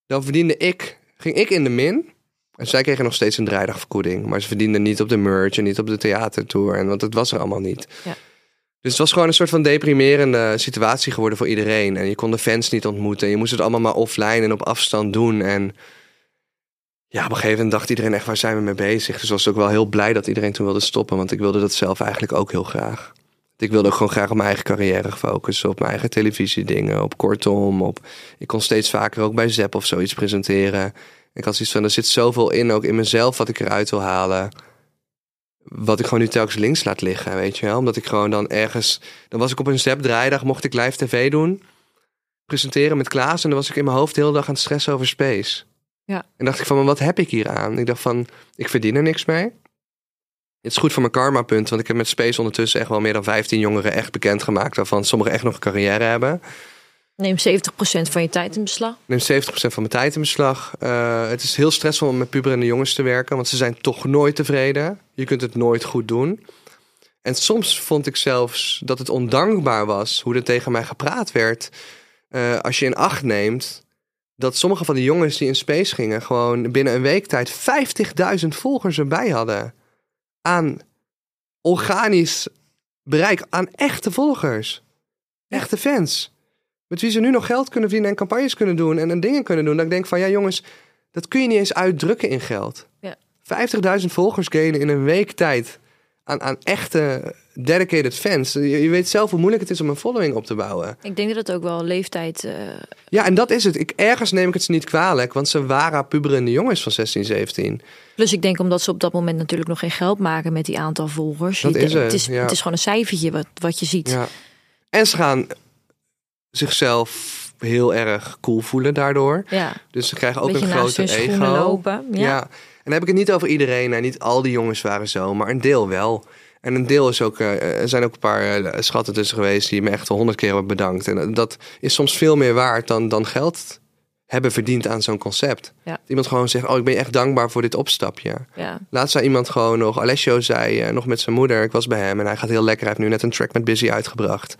dan verdiende ik, ging ik in de min. En zij kregen nog steeds een driedag Maar ze verdienden niet op de merch en niet op de theatertour. En want het was er allemaal niet. Ja. Dus het was gewoon een soort van deprimerende situatie geworden voor iedereen. En je kon de fans niet ontmoeten. Je moest het allemaal maar offline en op afstand doen. En ja, op een gegeven moment dacht iedereen echt, waar zijn we mee bezig? Dus was ik ook wel heel blij dat iedereen toen wilde stoppen. Want ik wilde dat zelf eigenlijk ook heel graag. Ik wilde ook gewoon graag op mijn eigen carrière focussen. Op mijn eigen televisiedingen, op kortom. Op... Ik kon steeds vaker ook bij Zep of zoiets presenteren. Ik had zoiets van, er zit zoveel in, ook in mezelf, wat ik eruit wil halen. Wat ik gewoon nu telkens links laat liggen, weet je wel. Omdat ik gewoon dan ergens... Dan was ik op een Zep draaidag, mocht ik live tv doen. Presenteren met Klaas. En dan was ik in mijn hoofd de hele dag aan het stressen over space. Ja. En dacht ik van, maar wat heb ik hier aan? Ik dacht van, ik verdien er niks mee. Het is goed voor mijn karma-punt, want ik heb met Space ondertussen echt wel meer dan 15 jongeren echt bekend gemaakt, waarvan sommigen echt nog een carrière hebben. Neem 70% van je tijd in beslag. Neem 70% van mijn tijd in beslag. Eh, het is heel stressvol om met puberende jongens te werken, want ze zijn toch nooit tevreden. Je kunt het nooit goed doen. En soms vond ik zelfs dat het ondankbaar was hoe er tegen mij gepraat werd. Eh, als je in acht neemt dat sommige van die jongens die in space gingen, gewoon binnen een week tijd 50.000 volgers erbij hadden. Aan organisch bereik, aan echte volgers. Echte fans. Met wie ze nu nog geld kunnen verdienen en campagnes kunnen doen en, en dingen kunnen doen. Dat ik denk van ja jongens, dat kun je niet eens uitdrukken in geld. Ja. 50.000 volgers gainen in een week tijd aan, aan echte dedicated fans. Je, je weet zelf hoe moeilijk het is om een following op te bouwen. Ik denk dat het ook wel leeftijd... eh, Ja, en dat is het. Ik, ergens neem ik het ze niet kwalijk, want ze waren puberende jongens van 16, 17. Plus ik denk omdat ze op dat moment natuurlijk nog geen geld maken met die aantal volgers. Dat Je is het, het, is, ja. het is gewoon een cijfertje wat, wat je ziet. Ja. En ze gaan zichzelf heel erg cool voelen daardoor. Ja, Dus ze krijgen ook een, groter ego. lopen. Ja. Ja. En dan heb ik het niet over iedereen. En niet al die jongens waren zo, maar een deel wel. En een deel is ook, eh, er zijn ook een paar eh, schatten tussen geweest die me echt al honderd keer hebben bedankt. En dat is soms veel meer waard dan, dan geld hebben verdiend aan zo'n concept. Ja. Iemand gewoon zegt, oh ik ben je echt dankbaar voor dit opstapje. ja. Laatst zei iemand gewoon nog, Alessio zei eh, nog met zijn moeder, ik was bij hem en hij gaat heel lekker. Hij heeft nu net een track met Busy uitgebracht.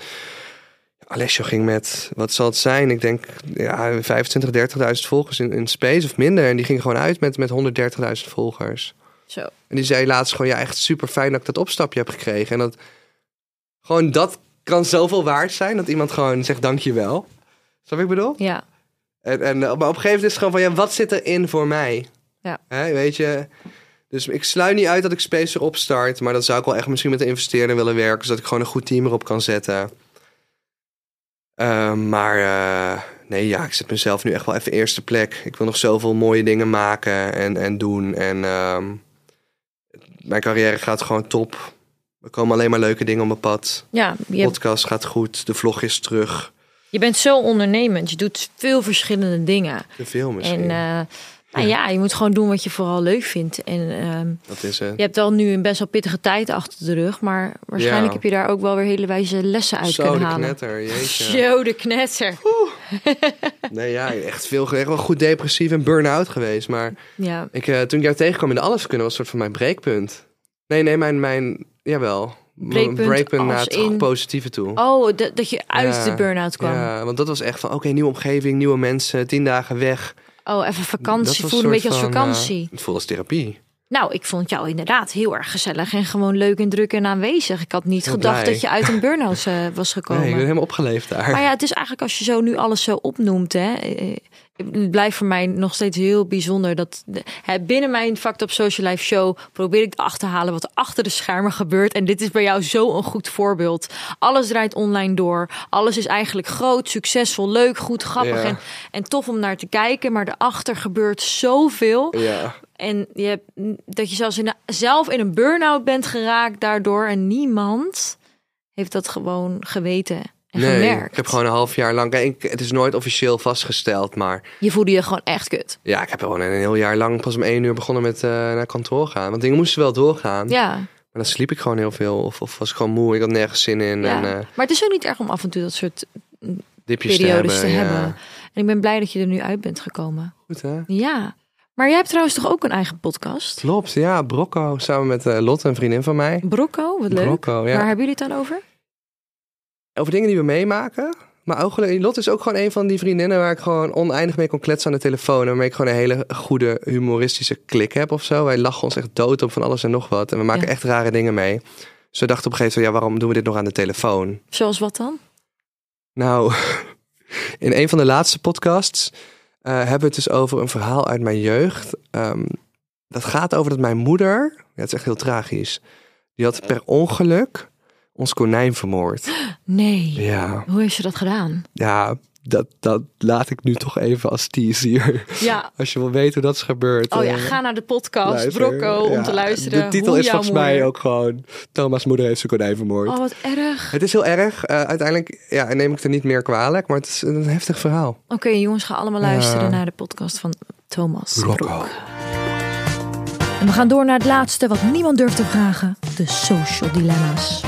Alessio ging met, wat zal het zijn? Ik denk ja, 25, 30.000 volgers in, in Space of minder. En die ging gewoon uit met, met 130.000 volgers. Zo. En die zei laatst gewoon, ja echt super fijn dat ik dat opstapje heb gekregen. En dat, gewoon dat kan zoveel waard zijn, dat iemand gewoon zegt dankjewel. Snap ik bedoel? Ja. En, en, maar op een gegeven moment is het gewoon van, ja, wat zit erin voor mij? Ja. Hè, weet je? Dus ik sluit niet uit dat ik Space erop start. Maar dan zou ik wel echt misschien met een investeerder willen werken. Zodat ik gewoon een goed team erop kan zetten. Ehm, maar eh, nee, ja, ik zet mezelf nu echt wel even eerste plek. Ik wil nog zoveel mooie dingen maken en, en doen. En ehm, mijn carrière gaat gewoon top. Er komen alleen maar leuke dingen op mijn pad. Ja, je, podcast gaat goed. De vlog is terug. je bent zo ondernemend. Je doet veel verschillende dingen. Te veel misschien. En eh, nou ja, je moet gewoon doen wat je vooral leuk vindt. En ehm, dat is het. je hebt wel nu een best wel pittige tijd achter de rug. Maar waarschijnlijk Ja. heb je daar ook wel weer hele wijze lessen uit Zo, kunnen de halen. knetter. Jeetje. Zo, de knetter. Nee, ja, echt veel, echt wel goed depressief en burn-out geweest. Maar Ja, ik, eh, toen ik jou tegenkwam in de alleskunde was een soort van mijn breekpunt. Nee, nee, mijn, mijn jawel. Breekpunt Breakpunt naar het in- positieve toe. Oh, dat, dat je uit Ja, de burn-out kwam. Ja, want dat was echt van, oké, nieuwe omgeving, nieuwe mensen, tien dagen weg. Oh, even vakantie. Voelde een beetje als van, vakantie. eh, het voelde als therapie. Nou, ik vond jou inderdaad heel erg gezellig en gewoon leuk en druk en aanwezig. Ik had niet Heel gedacht blij. dat je uit een burn-out eh, was gekomen. Nee, ik ben helemaal opgeleefd daar. Maar ja, het is eigenlijk als je zo nu alles zo opnoemt, hè. Het blijft voor mij nog steeds heel bijzonder dat hè, binnen mijn Fact Up Social Life show probeer ik te achterhalen wat er achter de schermen gebeurt. En dit is bij jou zo een goed voorbeeld. Alles draait online door. Alles is eigenlijk groot, succesvol, leuk, goed, grappig Ja. en, en tof om naar te kijken. Maar daarachter gebeurt zoveel. Ja. En je hebt, dat je zelfs in, zelf in een burn-out bent geraakt daardoor. En niemand heeft dat gewoon geweten en Nee, gemerkt. ik heb gewoon een half jaar lang... Kijk, het is nooit officieel vastgesteld, maar... Je voelde je gewoon echt kut. Ja, ik heb gewoon een heel jaar lang pas om één uur begonnen met eh, naar kantoor gaan. Want dingen moesten wel doorgaan. Ja, Maar dan sliep ik gewoon heel veel. Of, of was ik gewoon moe. Ik had nergens zin in. ja. En uh, maar het is ook niet erg om af en toe dat soort dipjes periodes te te hebben. hebben. ja. En ik ben blij dat je er nu uit bent gekomen. Goed hè? Ja. Maar jij hebt trouwens toch ook een eigen podcast? Klopt, ja. Brocco. Samen met eh, Lotte, een vriendin van mij. Brocco, wat leuk. Brocco, ja. Waar hebben jullie het dan over? Over dingen die we meemaken. Maar ook, Lotte is ook gewoon een van die vriendinnen waar ik gewoon oneindig mee kon kletsen aan de telefoon. En waarmee ik gewoon een hele goede humoristische klik heb of zo. Wij lachen ons echt dood op van alles en nog wat. En we maken Ja. echt rare dingen mee. Dus we dachten op een gegeven moment, ja, waarom doen we dit nog aan de telefoon? Zoals wat dan? Nou, in een van de laatste podcasts eh, hebben we het dus over een verhaal uit mijn jeugd. Ehm, dat gaat over dat mijn moeder, ja, het is echt heel tragisch, die had per ongeluk ons konijn vermoord. Nee. Ja, Hoe heeft ze dat gedaan? ja dat, dat laat ik nu toch even als tease hier. Ja. Als je wil weten hoe dat is gebeurd. Oh ja, eh, ga naar de podcast luister. Brocco om te luisteren. De titel hoe is volgens mij ook gewoon Thomas' moeder heeft zijn konijn vermoord. Oh, wat erg. Het is heel erg. Eh, uiteindelijk ja, neem ik het er niet meer kwalijk, maar het is een heftig verhaal. Oké, jongens, ga allemaal luisteren naar de podcast van Thomas Rocco. Broek. En we gaan door naar het laatste wat niemand durft te vragen: de social dilemma's.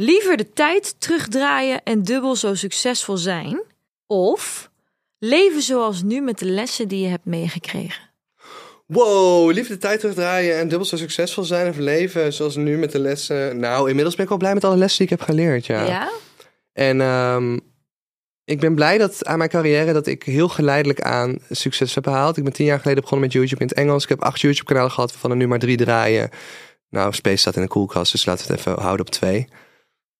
Liever de tijd terugdraaien en dubbel zo succesvol zijn, of leven zoals nu met de lessen die je hebt meegekregen. Wow, liefde tijd terugdraaien en dubbel zo succesvol zijn of leven zoals nu met de lessen. Nou, inmiddels ben ik wel blij met alle lessen die ik heb geleerd, ja. Ja? En ehm, ik ben blij dat aan mijn carrière dat ik heel geleidelijk aan succes heb behaald. Ik ben tien jaar geleden begonnen met YouTube in het Engels. Ik heb acht YouTube kanalen gehad, waarvan er nu maar drie draaien. Nou, Space staat in de koelkast, dus laten we het even houden op twee.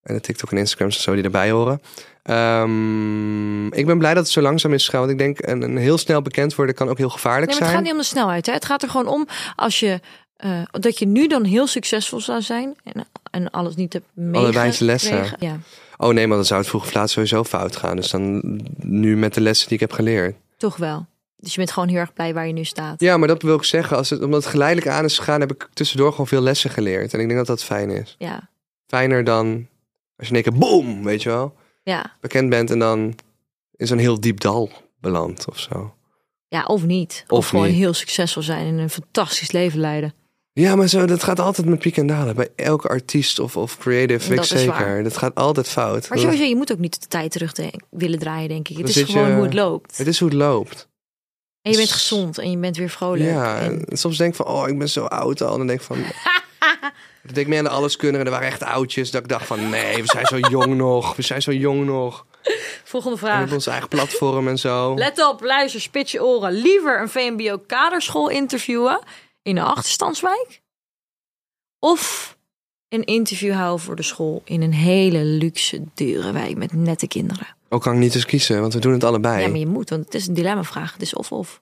En de TikTok en Instagram en zo die erbij horen. Ehm, ik ben blij dat het zo langzaam is gegaan. Want ik denk, een, een heel snel bekend worden kan ook heel gevaarlijk Nee, maar het zijn. gaat niet om de snelheid. Hè? Het gaat er gewoon om als je, eh, dat je nu dan heel succesvol zou zijn en, en alles niet hebt meegekregen. wijze lessen. Ja, Oh nee, maar dan zou het vroeg of laat sowieso fout gaan. Dus dan nu met de lessen die ik heb geleerd. toch wel. Dus je bent gewoon heel erg blij waar je nu staat. Ja, maar dat wil ik zeggen. Als het, omdat het geleidelijk aan is gegaan, heb ik tussendoor gewoon veel lessen geleerd. En ik denk dat dat fijn is. Ja, Fijner dan als je in één keer boom, weet je wel, ja. bekend bent en dan in zo'n heel diep dal belandt of zo. ja of niet. Of, Of gewoon niet. heel succesvol zijn en een fantastisch leven leiden. Ja, maar zo, dat gaat altijd met pieken en dalen. Bij elke artiest of, of creative, Dat ik zeker. waar. Dat gaat altijd fout. Maar sowieso, je moet ook niet de tijd terug te- willen draaien, denk ik. Het Dan is je- gewoon hoe het loopt. Het is hoe het loopt. En je bent gezond en je bent weer vrolijk. Ja, En- en soms denk ik van, oh, ik ben zo oud al. En dan denk ik van... dan denk ik meer aan de alleskunner. En er waren echt oudjes. Dat ik dacht van, nee, we zijn zo jong nog. We zijn zo jong nog. Volgende vraag. hebben ons eigen platform en zo. Let op, luister, spits je oren. Liever een VMBO-kaderschool interviewen in een achterstandswijk? Of een interview houden voor de school in een hele luxe, dure wijk met nette kinderen? Ook kan ik niet eens kiezen, want we doen het allebei. Ja, maar je moet, want het is een dilemma-vraag. Het is of-of.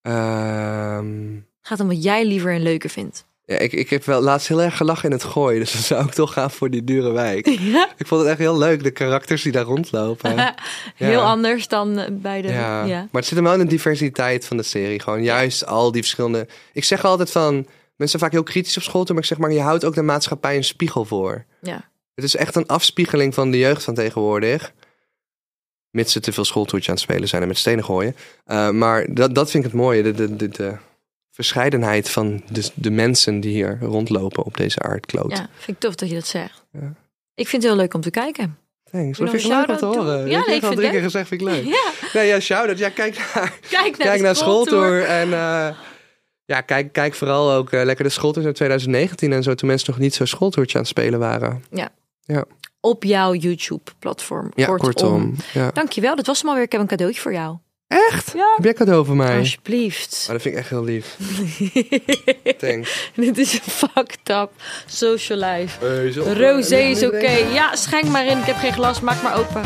Ehm, Het gaat om wat jij liever en leuker vindt. Ja, ik, ik heb wel laatst heel erg gelachen in het gooien. Dus dan zou ik toch gaan voor die dure wijk. Ja. ik vond het echt heel leuk, de karakters die daar rondlopen. Heel anders dan eh, bij de... Ja. Maar het zit hem wel in de diversiteit van de serie. Gewoon juist al die verschillende... Ik zeg altijd van... Mensen zijn vaak heel kritisch op school, toe, maar ik zeg maar... Je houdt ook de maatschappij een spiegel voor. ja. Het is echt een afspiegeling van de jeugd van tegenwoordig. Mits ze te veel schooltoertje aan het spelen zijn en met stenen gooien. Uh, maar dat, dat vind ik het mooie. De, de, de, de verscheidenheid van de, de mensen die hier rondlopen op deze aardkloot. Ja, vind ik tof dat je dat zegt. Ja. Ik vind het heel leuk om te kijken. Thanks. Dat je vind ik nog leuk om te horen. Ja, Ja, ik ik heb al drie het keer gezegd, vind ik leuk. Ja, Nee, ja, shout-out. Ja, kijk naar, kijk naar kijk naar schooltour. schooltour. En eh, Ja, kijk, kijk vooral ook eh, lekker de schooltours uit 2019 en zo. Toen mensen nog niet zo schooltoertje aan het spelen waren. Op jouw YouTube-platform. Ja, kortom. kortom. Ja. Dankjewel, dat was hem alweer. Ik heb een cadeautje voor jou. Echt? Ja. Heb jij cadeau voor mij? Alsjeblieft. Oh, dat vind ik echt heel lief. Thanks. Dit is een fucked up social life. Hey, zo- Rosé is oké. Ja, schenk maar in. Ik heb geen glas. Maak maar open.